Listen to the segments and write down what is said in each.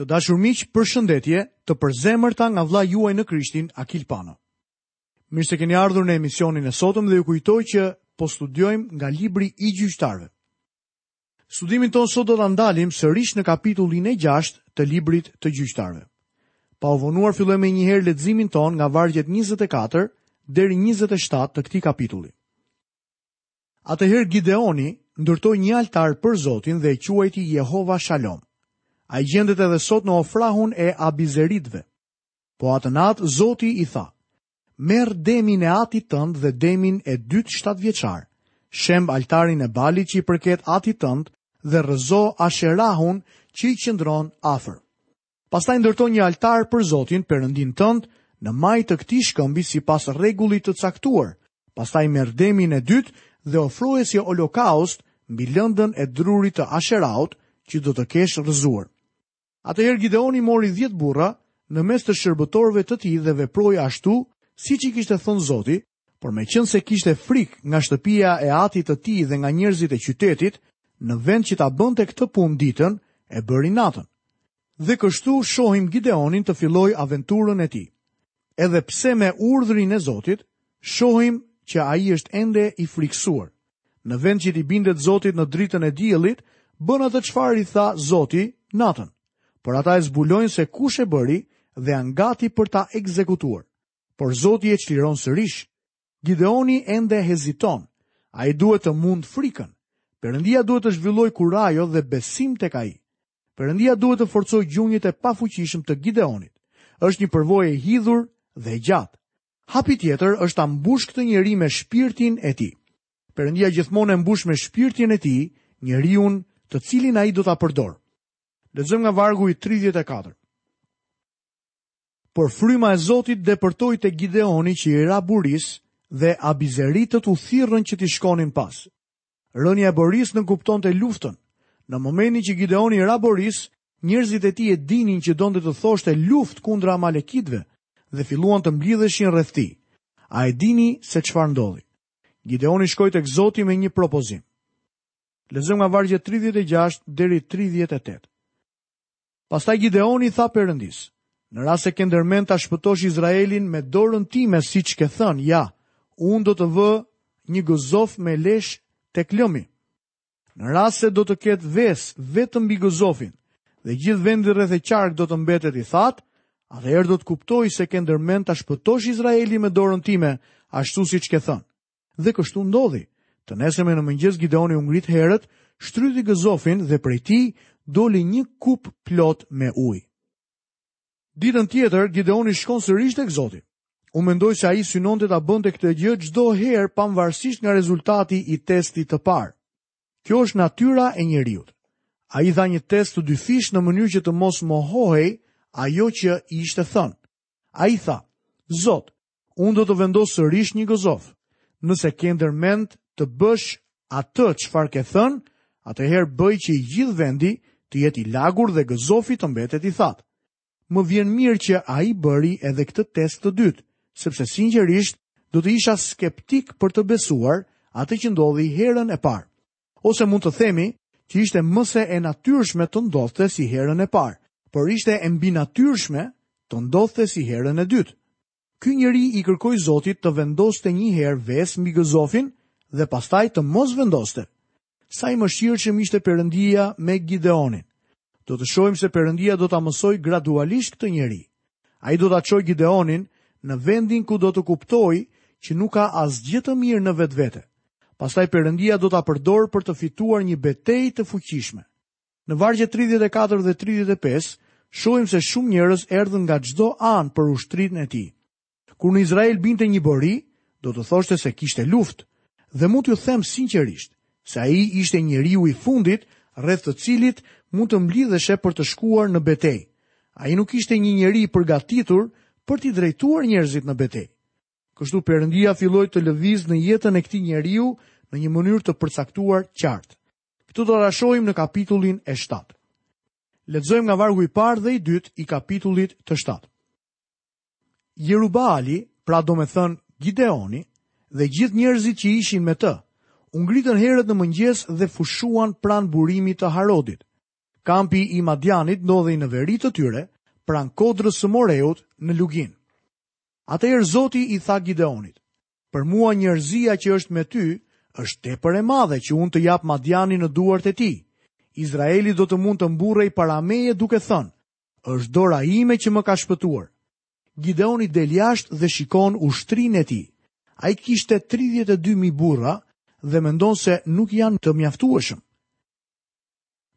Të dashur miq, përshëndetje të përzemërta nga vëllai juaj në Krishtin, Akil Pano. Mirë se keni ardhur në emisionin e sotëm dhe ju kujtoj që po studiojmë nga libri i gjyqtarëve. Studimin tonë sot do ta ndalim sërish në kapitullin e 6 të librit të gjyqtarëve. Pa u vonuar fillojmë menjëherë leximin tonë nga vargjet 24 deri 27 të këtij kapitulli. Atëherë Gideoni ndërtoi një altar për Zotin dhe e quajti Jehova Shalom. Ai gjendet edhe sot në Ofrahun e Abizeritëve. Po atë natë Zoti i tha, Merr demin e atit tënd dhe demin e dytë shtatëvjeçar, shemb altarin e Balit që i përket atit tënd dhe rrëzo Asherahun që i qëndron afër. Pastaj ndërto një altar për Zotin, Perëndinë tënd, në majë të këtij shkëmbi sipas rregullit të caktuar. Pastaj merr demin e dytë dhe ofroje si olokaust mbi lëndën e drurit të Asheraut që do të kesh rrëzuar. Atëherë Gideoni mori dhjetë burra në mes të shërbëtorëve të tij dhe veproi ashtu siç i kishte thënë Zoti, por meqenëse kishte frikë nga shtëpia e atit të tij dhe nga njerëzit e qytetit, në vend që ta bënte këtë punë ditën, e bëri natën. Dhe kështu shohim Gideonin të fillojë aventurën e tij. Edhe pse me urdhrin e Zotit, shohim që ai është ende i frikësuar. Në vend që t'i bindet Zotit në dritën e diellit, bën atë çfarë i tha Zoti natën. Por ata e zbulojnë se kush e bëri dhe janë gati për ta ekzekutuar. por Zoti e çliron sërish. Gideoni ende heziton. Ai duhet të mundë frikën. Perëndia duhet të zhvillojë kurajo dhe besim tek ai. Perëndia duhet të forcojë gjunjët e pafuqishëm të Gideonit. Është një përvojë e hidhur dhe e gjatë. Hapi tjetër është ta mbushë këtë njeri me shpirtin e tij. Perëndia gjithmonë e mbush me shpirtin e tij njeriun të cilin ai do ta përdorë. Lexojmë nga vargu i 34. Por fryma e Zotit depërtoi te Gideoni që i ra borisë dhe abizeritët u thirrën që t'i shkonin pas. Rënia e borisë nënkuptonte luftën. Në momentin që Gideoni i ra borisë, njerëzit e tij e dinin që donte të thoshte luftë kundër amalekitëve dhe filluan të mblidheshin rreth tij. A e dini se çfarë ndodhi? Gideoni shkoi tek Zoti me një propozim. Lexojmë nga vargjet 36 deri 38. Pastaj Gideoni i tha Perëndisë, Në rast se ke ndërmend ta shpëtosh Izraelin me dorën time siç ke thënë, ja, unë do të vë një gëzof me lesh tek lëmi. Në rast se do të ketë vesë vetëm mbi gëzofin dhe gjithë vendi rreth e qark do të mbetet i thatë, atëherë do të kuptoj se ke ndërmend ta shpëtosh Izraelin me dorën time, ashtu siç ke thënë. Dhe kështu ndodhi. Të nesërmen në mëngjes Gideoni u ngrit herët, shtrydhi gëzofin dhe prej tij doli një kupë plot me ujë. Ditën tjetër Gideoni shkon sërish tek Zoti. Unë mendoj se ai synonte ta bënte këtë gjë çdo herë pavarësisht nga rezultati i testit të parë. Kjo është natyra e njeriut. Ai dha një test të dyfishtë në mënyrë që të mos mohohej ajo që i ishte thënë. Ai tha: "Zot, Unë do të vendos sërish një gëzof. Nëse ke ndër mend të bësh atë çfarë ke thënë, atëherë bëj që i gjithë vendi të jetë i lagur dhe gëzofi të mbetet i thatë. Më vjen mirë që ai bëri edhe këtë test të dytë, sepse sinqerisht do të isha skeptik për të besuar atë që ndodhi herën e parë. Ose mund të themi që ishte më se e natyrshme të ndodhte si herën e parë, por ishte e mbinatyrshme të ndodhte si herën e dytë. Ky njeri i kërkoi Zotit të vendoste një herë vesë mbi gëzofin dhe pastaj të mos vendoste. Sa i mëshirshëm ishte Perëndia me Gideonin. Do të shohim se Perëndia do ta mësojë gradualisht këtë njeri. Ai do ta çojë Gideonin në vendin ku do të kuptojë që nuk ka asgjë të mirë në vetvete. Pastaj Perëndia do ta përdorë për të fituar një betejë të fuqishme. Në vargjet 34 dhe 35 shohim se shumë njerëz erdhën nga çdo anë për ushtrinë e tij. Kur në Izrael binte një bori, do të thoshte se kishte luftë. Dhe mund t'ju them sinqerisht, se ai ishte njeriu i fundit rreth të cilit mund të mblidheshe për të shkuar në betejë. Ai nuk ishte një njeri i përgatitur për t'i drejtuar njerëzit në betejë. Kështu Perëndia filloi të lëvizë në jetën e këtij njeriu në një mënyrë të përcaktuar qartë. Këtë do ta shohim në kapitullin e shtatë. Lexojmë nga vargu i parë dhe i dytë i kapitullit të shtatë. Jerubaali, pra domethënë Gideoni, dhe gjithë njerëzit që ishin me të, u ngritën herët në mëngjes dhe fushuan pranë burimit të Harodit. Kampi i Madianit ndodhej në veri të tyre, pranë kodrës së Moreut në luginë. Atëherë Zoti i tha Gideonit, për mua njerëzia që është me ty, është tepër e madhe që unë të jap Madianin në duart e tij. Izraeli do të mund të mburrej para meje duke thënë, Është dora ime që më ka shpëtuar. Gideoni del jashtë dhe shikon ushtrinë e tij. Ai kishte 32.000 burra dhe mendon se nuk janë të mjaftueshëm.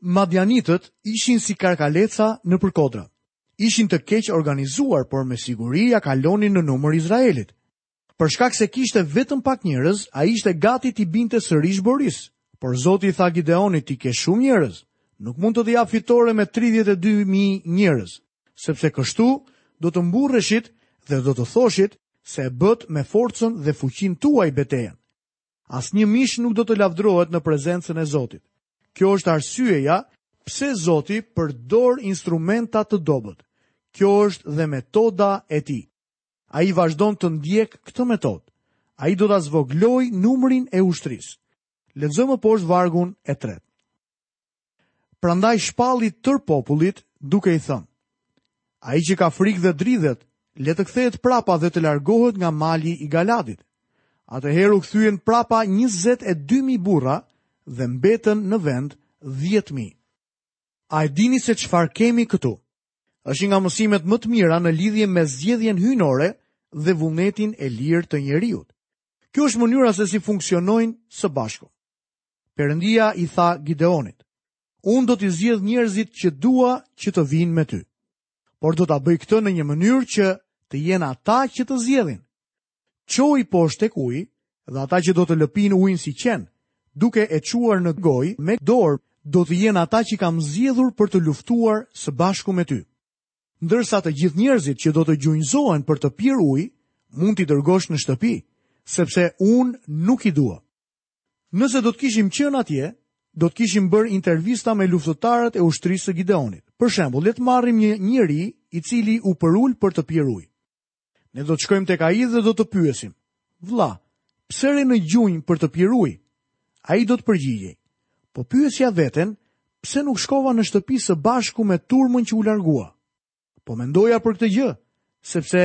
Madianitët ishin si karkaleca nëpër kodra. Ishin të keqorganizuar, por me siguri ia kalonin në numër Izraelit. Për shkak se kishte vetëm pak njerëz, ai ishte gati t'i binte sërish borisë. Por Zoti i tha Gideonit: ti ke shumë njerëz, nuk mund të të jap fitore me 32.000 njerëz, sepse kështu do të mburreshit dhe do të thoshit se e bëtë me forcën dhe fuqinë tuaj betejën. Asnjë mish nuk do të lavdërohet në prezencën e Zotit. Kjo është arsyeja pse Zoti përdor instrumenta të dobët. Kjo është dhe metoda e tij. Ai vazhdon të ndjekë këtë metodë. Ai do ta zvogëlojë numrin e ushtrisë. Lexojmë poshtë vargun e tretë. Prandaj shpalli tërë popullit duke i thënë. Ai që ka frikë dhe dridhet, le të kthehet prapa dhe të largohet nga mali i Galadit. Atëherë u kthyen prapa 22.000 burra dhe mbetën në vend 10.000. A e dini se çfarë kemi këtu? Është një nga mësimet më të mira në lidhje me zgjedhjen hyjnore dhe vullnetin e lirë të njeriut. Kjo është mënyra se si funksionojnë së bashku. Perëndia i tha Gideonit: Unë do t'i zgjedh njerëzit që dua që të vijnë me ty. Por do ta bëj këtë në një mënyrë që të jenë ata që të zgjedhin. Çoji poshtë tek ujë dhe ata që do të lëpijnë ujin si qen, duke e çuar në gojë me dorë, do të jenë ata që kam zgjedhur për të luftuar së bashku me ty. Ndërsa të gjithë njerëzit që do të gjunjëzohen për të pirë ujë, mund t'i dërgosh në shtëpi, sepse unë nuk i dua. Nëse do të kishim qenë atje, do të kishim bërë intervista me luftëtarët e ushtrisë së Gideonit. Për shembull, le të marrim një njeri i cili u përul për të pirë ujë. Ne do të shkojmë tek ai dhe do të pyesim, Vëlla, pse re në gjunjë për të pirë ujë? Ai do të përgjigjej, Po pyesja veten, pse nuk shkova në shtëpi së bashku me turmën që u largua? Po mendoja për këtë gjë, sepse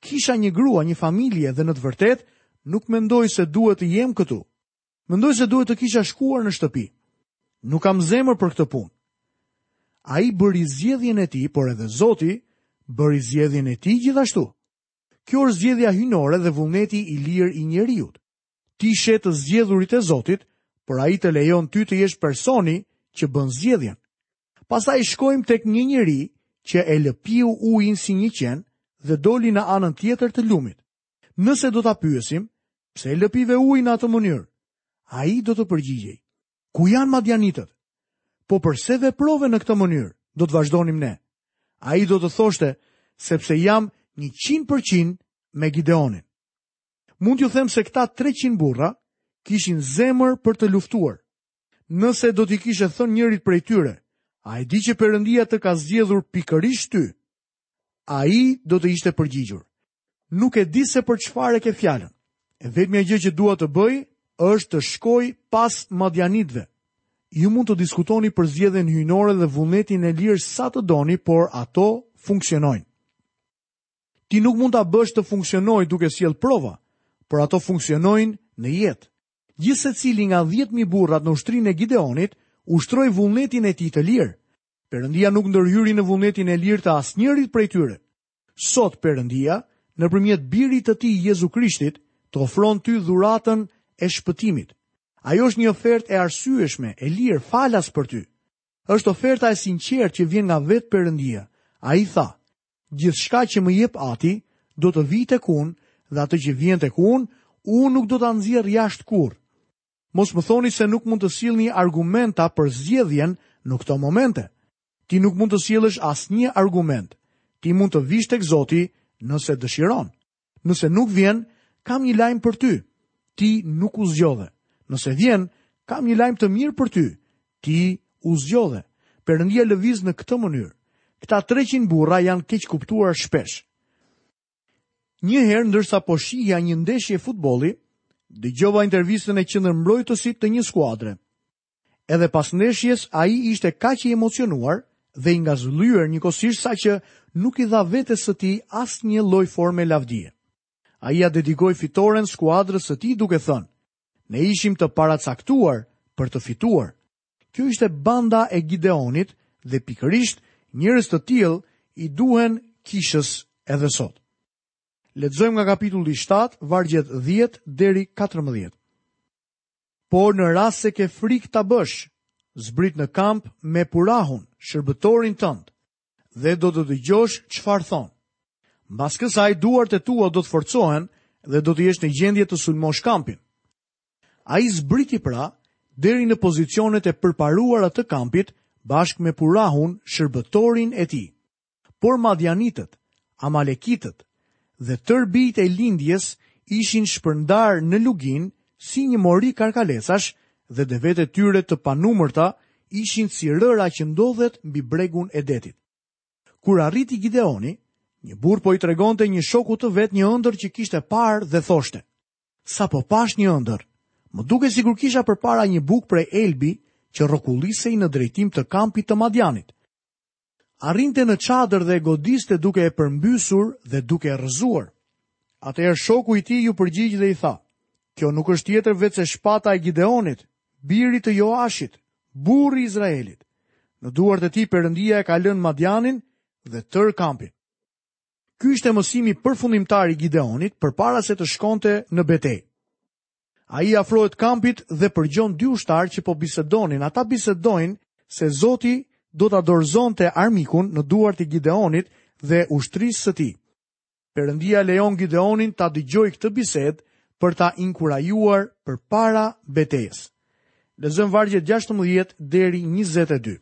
kisha një grua, një familje dhe në të vërtetë nuk mendoj se duhet të jem këtu. Mendoj se duhet të kisha shkuar në shtëpi. Nuk kam zemër për këtë punë. Ai bëri zgjedhjen e tij, por edhe Zoti bëri zgjedhjen e tij gjithashtu. Kjo është zgjedhja hyjnore dhe vullneti i lirë i njeriut. Ti sheh të zgjedhurit e Zotit, por ai të lejon ty të jesh personi që bën zgjedhjen. Pastaj shkojmë tek një njeri që e lëpiu ujin si një qen dhe doli në anën tjetër të lumit. Nëse do ta pyesim, pse e lëpive ujin në atë mënyrë? Ai do të përgjigjej, ku janë madjanitët? Po përse veprove në këtë mënyrë? Do të vazhdonim ne. Ai do të thoshte, sepse jam 100% me Gideonin. Mund t'ju them se këta 300 burra kishin zemër për të luftuar. Nëse do t'i kishe thënë njërit prej tyre, a e di që Perëndia të ka zgjedhur pikërisht ty, Ai do të ishte përgjigjur. Nuk e di se për çfarë e ke fjalën. E vetmja gjë që dua të bëj është të shkoj pas madjanitëve. Ju mund të diskutoni për zgjedhjen hyjnore dhe vullnetin e lirë sa të doni, por ato funksionojnë. Ti nuk mund ta bësh të funksionojë duke sjellë prova, por ato funksionojnë në jetë. Gjithsecili nga 10.000 burrat në ushtrinë e Gideonit ushtroi vullnetin e tij të lirë. Perëndia nuk ndërhyri në vullnetin e lirë të asnjërit prej tyre. Sot Perëndia, nëpërmjet Birit të Tij Jezu Krishtit, të ofron ty dhuratën e shpëtimit. Ajo është një ofertë e arsyeshme, e lirë, falas për ty. Është oferta e sinqertë që vjen nga vetë Perëndia. Ai tha: Gjithçka që më jep Ati, do të vijë tek unë, dhe atë që vjen tek unë, unë nuk do ta nxjerr jashtë kurrë. Mos më thoni se nuk mund të sillni argumenta për zgjedhjen, në këto momente. Ti nuk mund të sjellësh asnjë argument. Ti mund të vish tek Zoti nëse dëshiron. Nëse nuk vjen, kam një lajm për ty. Ti nuk u zgjodhe. Nëse vjen, kam një lajm të mirë për ty. Ti u zgjodhe. Perëndia lëviz në këtë mënyrë. Këta 300 burra janë keqkuptuar shpesh. Një herë ndërsa po shihja një ndeshje futbolli, dëgjova intervistën e qendërmbrojtësit të një skuadre. Edhe pas ndeshjes ai ishte kaq i emocionuar dhe i ngazëllyer njëkohësisht saqë nuk i dha vetes së tij asnjë lloj forme lavdie. Ai ia dedikoi fitoren skuadrës së tij duke thënë, Ne ishim të paracaktuar për të fituar. Kjo ishte banda e Gideonit dhe pikërisht njerëz të tillë i duhen kishës edhe sot. Lexojmë nga kapitulli 7, vargjet 10 deri 14. Por në rast se ke frikë ta bësh, zbrit në kamp me Purahun, shërbëtorin tënd, dhe do të dëgjosh çfarë thonë. Mbas kësaj duart e tua do të forcohen dhe do të jesh në gjendje të sulmosh kampin. Ai zbriti pra deri në pozicionet e përparuara të kampit bashkë me Purahun, shërbëtorin e tij. Por Madianitët, Amalekitët, dhe tërë bijtë e lindjes ishin shpërndarë në luginë si një mori karkalecash dhe devet e tyre të panumërta ishin si rëra që ndodhet mbi bregun e detit. Kur arriti Gideoni, një burrë po i tregonte një shoku të vet një ëndërr që kishte parë dhe thoshte, Sapo pashë një ëndërr, më dukej sikur kisha përpara një bukë prej elbi që rrokullisej në drejtim të kampit të Madianit. Arrinte në çadër dhe e godiste duke e përmbysur dhe duke e rrëzuar. Atëherë shoku i tij iu përgjigj dhe i tha: Kjo nuk është tjetër veçse shpata e Gideonit, birit të Joashit, burrë i Izraelit. Në duart e tij Perëndia e ka lënë Madianin dhe tërë kampin. Ky ishte mësimi përfundimtar i Gideonit përpara se të shkonte në betejë. Ai i afrohet kampit dhe përgjon dy ushtarë që po bisedonin. Ata bisedojnë se Zoti do ta dorëzonte armikun në duart e Gideonit dhe ushtrisë së tij. Perëndia lejon Gideonin ta dëgjojë këtë bisedë për ta inkurajuar përpara betejës. Lexojmë vargjet 16 deri 22.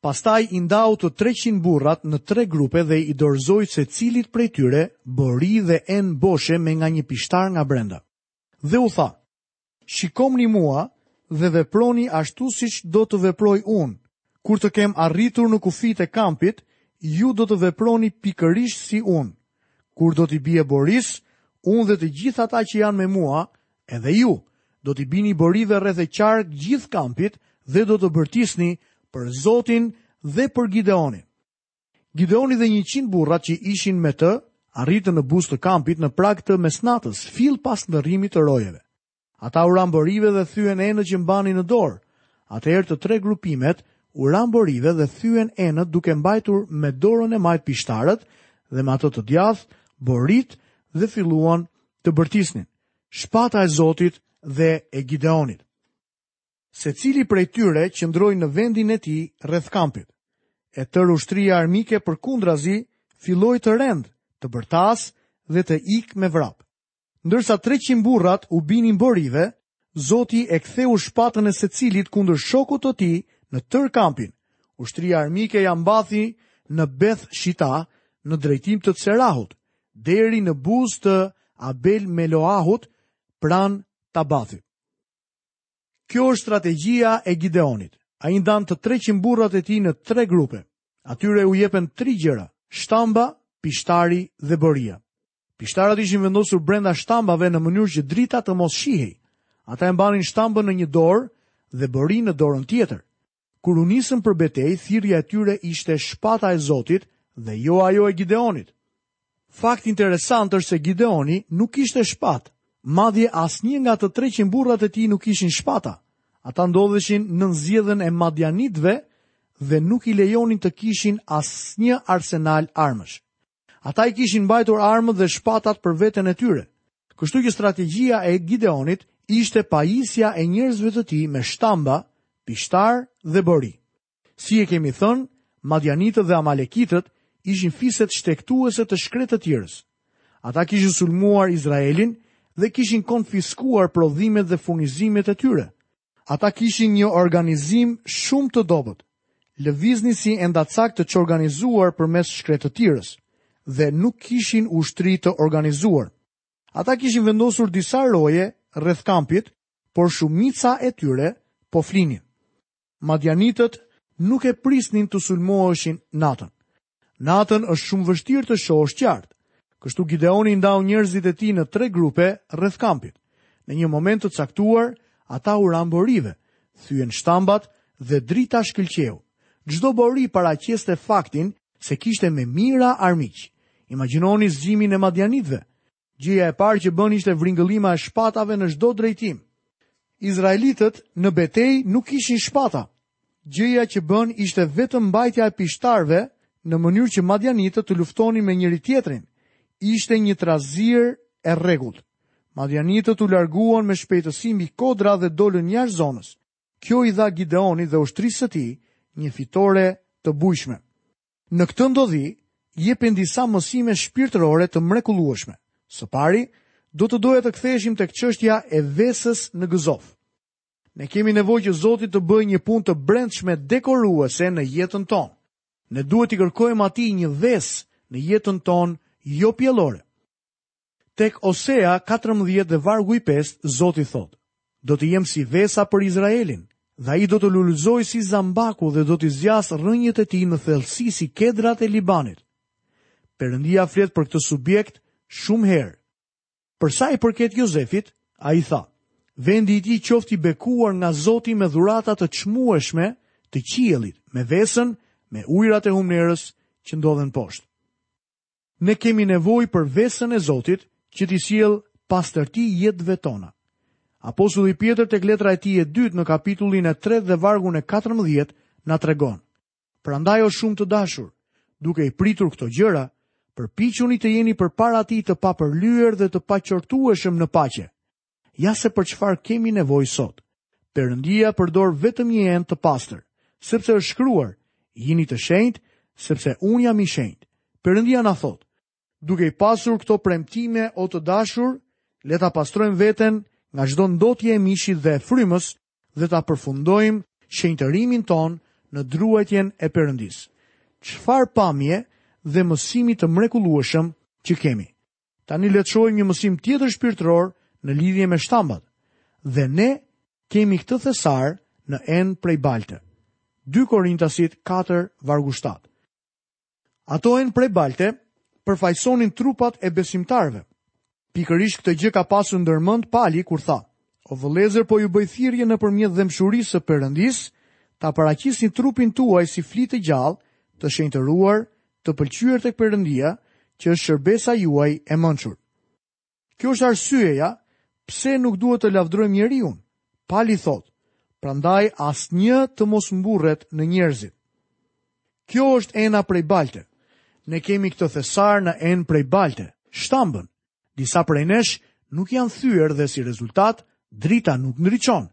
Pastaj i ndau të treqind burrat në tre grupe dhe i dorëzoi secilit prej tyre bori dhe enë boshe me nga një pishtar nga brenda. Dhe u tha, Shikomni mua dhe veproni ashtu siç do të veproj unë, kur të kem arritur në kufijtë e kampit, ju do të veproni pikërisht si unë. Kur do t'i bie borisë, unë dhe të gjithë ata që janë me mua, Edhe ju do t'i bini borive rreth e qark gjithë kampit dhe do të bërtisni për Zotin dhe për Gideonin. Gideoni dhe 100 burrat që ishin me të arritën në buzë të kampit në prag të mesnatës, fill pas ndërrimit të rojeve. Ata u ranë borive dhe thyen enët që mbanin në dorë. Atëherë të tre grupimet u ranë borive dhe thyen enët duke mbajtur me dorën e majtë pishtarët dhe me atë të djathtë boritë dhe filluan të bërtisnin. Shpata e Zotit dhe e Gideonit. Secili prej tyre qëndroi në vendin e tij rreth kampit. E tërë ushtria armike përkundrazi filloi të rendë, të bërtasë dhe të ikë me vrap. Ndërsa 300 burrat u binin borive, Zoti e ktheu shpatën e secilit kundër shokut të tij në tërë kampin. Ushtria armike ia mbathi në Beth Shita në drejtim të Cerahut, deri në buzë të Abel Meloahut pranë Tabathit. Kjo është strategjia e Gideonit. Ai i ndan të 300 burrat e tij në tre grupe. Atyre u jepen tri gjëra, shtamba, pishtari dhe boria. Pishtarët ishin vendosur brenda shtambave në mënyrë që drita të mos shihej. Ata e mbanin shtambën në një dorë dhe borinë në dorën tjetër. Kur u nisën për betejë, thirrja e tyre ishte shpata e Zotit dhe jo ajo e Gideonit. Fakt interesant është se Gideoni nuk kishte shpatë, madje asnjë nga të 300 burrat e tij nuk kishin shpata. Ata ndodheshin nën zgjedhën e madianitëve dhe nuk i lejonin të kishin asnjë arsenal armësh. Ata i kishin mbajtur armët dhe shpatat për veten e tyre. Kështu që strategjia e Gideonit ishte pajisja e njerëzve të tij me shtamba, pishtarë dhe bori. Si e kemi thënë, Madianitët dhe Amalekitët ishin fiset shtegtuese të shkretëtirës. Ata kishin sulmuar Izraelin dhe kishin konfiskuar prodhimet dhe furnizimet e tyre. Ata kishin një organizim shumë të dobët, lëviznin si endacakë të çorganizuar përmes shkretëtirës, dhe nuk kishin ushtri të organizuar. Ata kishin vendosur disa roje rreth kampit, por shumica e tyre po flinin. Madianitët nuk e prisnin të sulmoheshin natën. Natën është shumë vështirë të shohësh qartë. Kështu Gideoni i ndau njerëzit e tij në tre grupe rreth kampit. Në një moment të caktuar, ata u ranë borive, thyen shtambat dhe drita shkëlqeu. Çdo bori paraqeste faktin se kishte me mijëra armiq. Imagjinoni zgjimin e madianitëve. Gjëja e parë që bënë ishte vringëllima e shpatave në çdo drejtim. Izraelitët në betejë nuk kishin shpata. Gjëja që bënë ishte vetëm mbajtja e pishtarëve në mënyrë që madianitët të luftonin me njëri-tjetrin. Ishte një trazirë e rregullt. Madianitët u larguan me shpejtësi mbi kodra dhe dolën jashtë zonës. Kjo i dha Gideonit dhe ushtrisë së tij një fitore të bujshme. Në këtë ndodhi, jepen disa mësime shpirtërore të mrekullueshme. Së pari, do të doja të ktheheshim tek çështja e vesës në gëzof. Ne kemi nevojë që Zoti të bëjë një punë të brendshme dekoruese në jetën tonë. Ne duhet t'i kërkojmë atij një vesë në jetën tonë jopjellore. Tek Osea katërmbëdhjetë dhe vargu i pestë, Zoti thotë, Do të jem si vesa për Izraelin, dhe ai do të lulëzojë si zambaku dhe do t'i zgjasë rrënjët e tij në thellësi si kedrat e Libanit. Perëndia flet për këtë subjekt shumë herë. Për sa i përket Jozefit, ai tha, Vendi i tij qoftë i bekuar nga Zoti me dhurata të çmueshme të qiellit, me vesën, me ujërat e humnerës që ndodhen poshtë. Ne kemi nevojë për vesën e Zotit që t'i sjellë pastërti jetëve tona. Apostulli Pjetër tek letra e tij e dytë në kapitullin e 3 dhe vargun e 14 na tregon. Prandaj o shumë të dashur, duke i pritur këto gjëra, përpiquni të jeni përpara tij të papërlyer dhe të paqortueshëm në paqe, Ja se për çfarë kemi nevojë sot. Perëndia përdor vetëm një enë të pastër, sepse është shkruar, jini të shenjtë, sepse unë jam i shenjtë. Perëndia na thotë, duke i pasur këto premtime o të dashur, le ta pastrojmë veten nga çdo ndotje e mishit dhe e frymës dhe ta përfundojmë shenjtërimin tonë në druajtjen e Perëndisë. Çfarë pamje dhe mësimi të mrekullueshëm që kemi. Tani le të shohim një mësim tjetër shpirtëror në lidhje me shtambat. Dhe ne kemi këtë thesar në enë prej balte. 2 Korintasit 4 vargu 7. Ato enë prej balte përfaqësonin trupat e besimtarëve. Pikërisht këtë gjë ka pasur ndër mend Pali kur tha: O vëllezër, po ju bëj thirrje nëpërmjet dhembshurisë së Perëndisë, ta paraqisni trupin tuaj si fli të gjallë, të shenjtëruar të pëlqyer tek Perëndia që është shërbesa juaj e mençur. Kjo është arsyeja pse nuk duhet të lavdërojmë njeriun. Pali thotë, prandaj asnjë të mos mburret në njerëzit. Kjo është ena prej balte. Ne kemi këtë thesar në enë prej balte, shtambën. Disa prej nesh nuk janë thyer dhe si rezultat, drita nuk ndriçon.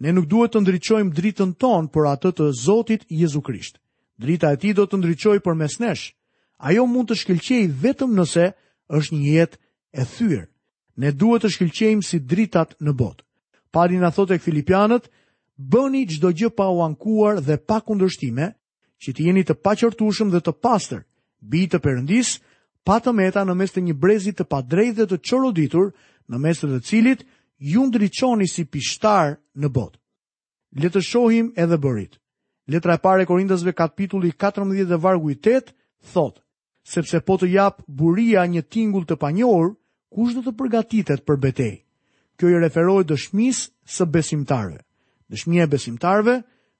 Ne nuk duhet të ndriçojmë dritën tonë por atë të Zotit Jezu Krisht. Drita e tij do të ndriçojë përmes nesh. Ajo mund të shkëlqejë vetëm nëse është një jetë e thyer. Ne duhet të shkëlqejmë si dritat në botë. Pali na thotë tek Filipianët, bëni çdo gjë pa u ankuar dhe pa kundërshtime, që të jeni të paqortueshëm dhe të pastër, bij të Perëndisë, pa të meta në mes të një brezi të padrejtë dhe të çoroditur, në mes të cilit, ju ndriçoni si pishtarë në botë. Le të shohim edhe boritë. Letra e parë e Korintasve kapitulli 14 dhe vargu i 8 thotë, Sepse po të japë buria një tingull të panjohur, kush do të përgatitet për betejë? Kjo i referohet dëshmisë së besimtarëve. Dëshmia e besimtarëve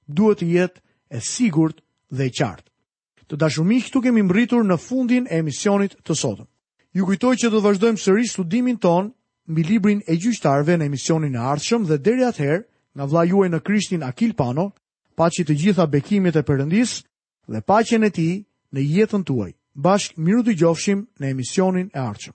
duhet të jetë e sigurt dhe e qartë. Të dashur miq, këtu kemi mbërritur në fundin e emisionit të sotëm. Ju kujtoj që do të vazhdojmë sërish studimin tonë mbi librin e Gjyqtarëve në emisionin e ardhshëm dhe deri atëherë, nga vëllai juaj në Krishtin Akil Pano, paçi të gjitha bekimet e Perëndisë dhe paqen e tij në jetën tuaj. Bashkë mirudëgjofshim në emisionin e ardhshëm.